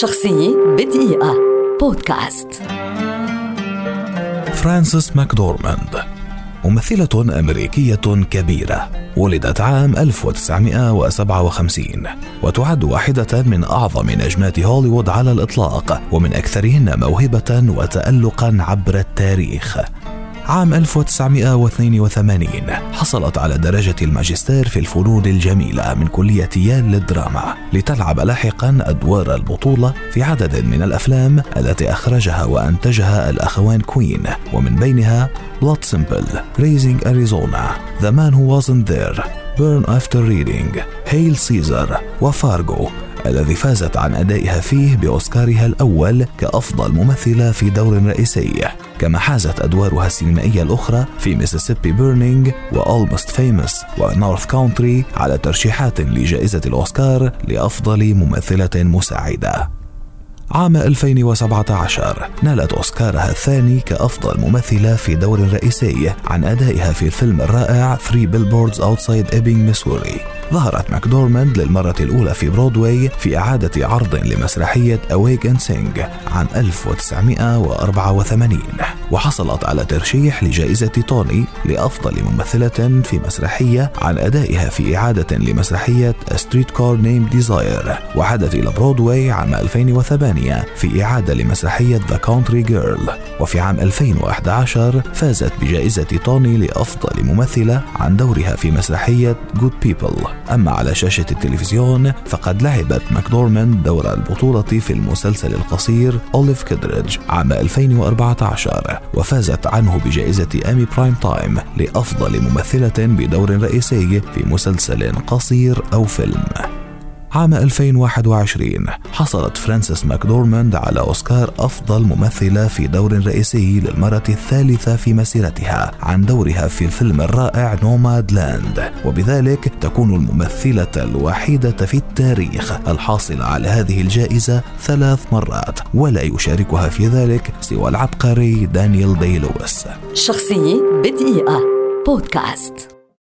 شخصية بدقيقة. بودكاست. فرانسيس ماكدورماند ممثلة أمريكية كبيرة ولدت عام 1957 وتعد واحدة من أعظم نجمات هوليوود على الإطلاق ومن أكثرهن موهبة وتألقا عبر التاريخ. عام 1982 حصلت على درجة الماجستير في الفنون الجميلة من كلية يال للدراما لتلعب لاحقا أدوار البطولة في عدد من الأفلام التي أخرجها وأنتجها الأخوان كوين ومن بينها Blood Simple Raising Arizona The Man Who Wasn't There Burn After Reading Hail Caesar وفارغو. الذي فازت عن أدائها فيه بأوسكارها الأول كأفضل ممثلة في دور رئيسي. كما حازت أدوارها السينمائية الأخرى في Mississippi Burning و Almost Famous و North Country على ترشيحات لجائزة الأوسكار لأفضل ممثلة مساعدة. عام 2017 نالت أوسكارها الثاني كأفضل ممثلة في دور رئيسي عن أدائها في الفيلم الرائع 3 Billboards Outside Ebbing, Missouri. ظهرت ماكدورماند للمرة الأولى في برودواي في إعادة عرض لمسرحية Awake and Sing عام 1984 وحصلت على ترشيح لجائزة توني لأفضل ممثلة في مسرحية عن أدائها في إعادة لمسرحية Streetcar Named Desire وعادت إلى برودواي عام 2008 في إعادة لمسرحية The Country Girl وفي عام 2011 فازت بجائزة توني لأفضل ممثلة عن دورها في مسرحية Good People أما على شاشة التلفزيون فقد لعبت ماكدورمان دور البطولة في المسلسل القصير Olive Kitteridge عام 2014 وفازت عنه بجائزة إيمي Primetime لأفضل ممثلة بدور رئيسي في مسلسل قصير أو فيلم. عام 2021 حصلت فرانسيس ماكدورماند على أوسكار أفضل ممثلة في دور رئيسي للمرة الثالثة في مسيرتها عن دورها في الفيلم الرائع Nomadland وبذلك تكون الممثلة الوحيدة في التاريخ الحاصلة على هذه الجائزة ثلاث مرات ولا يشاركها في ذلك سوى العبقري دانيال دي لويس. شخصية بدقيقة. بودكاست.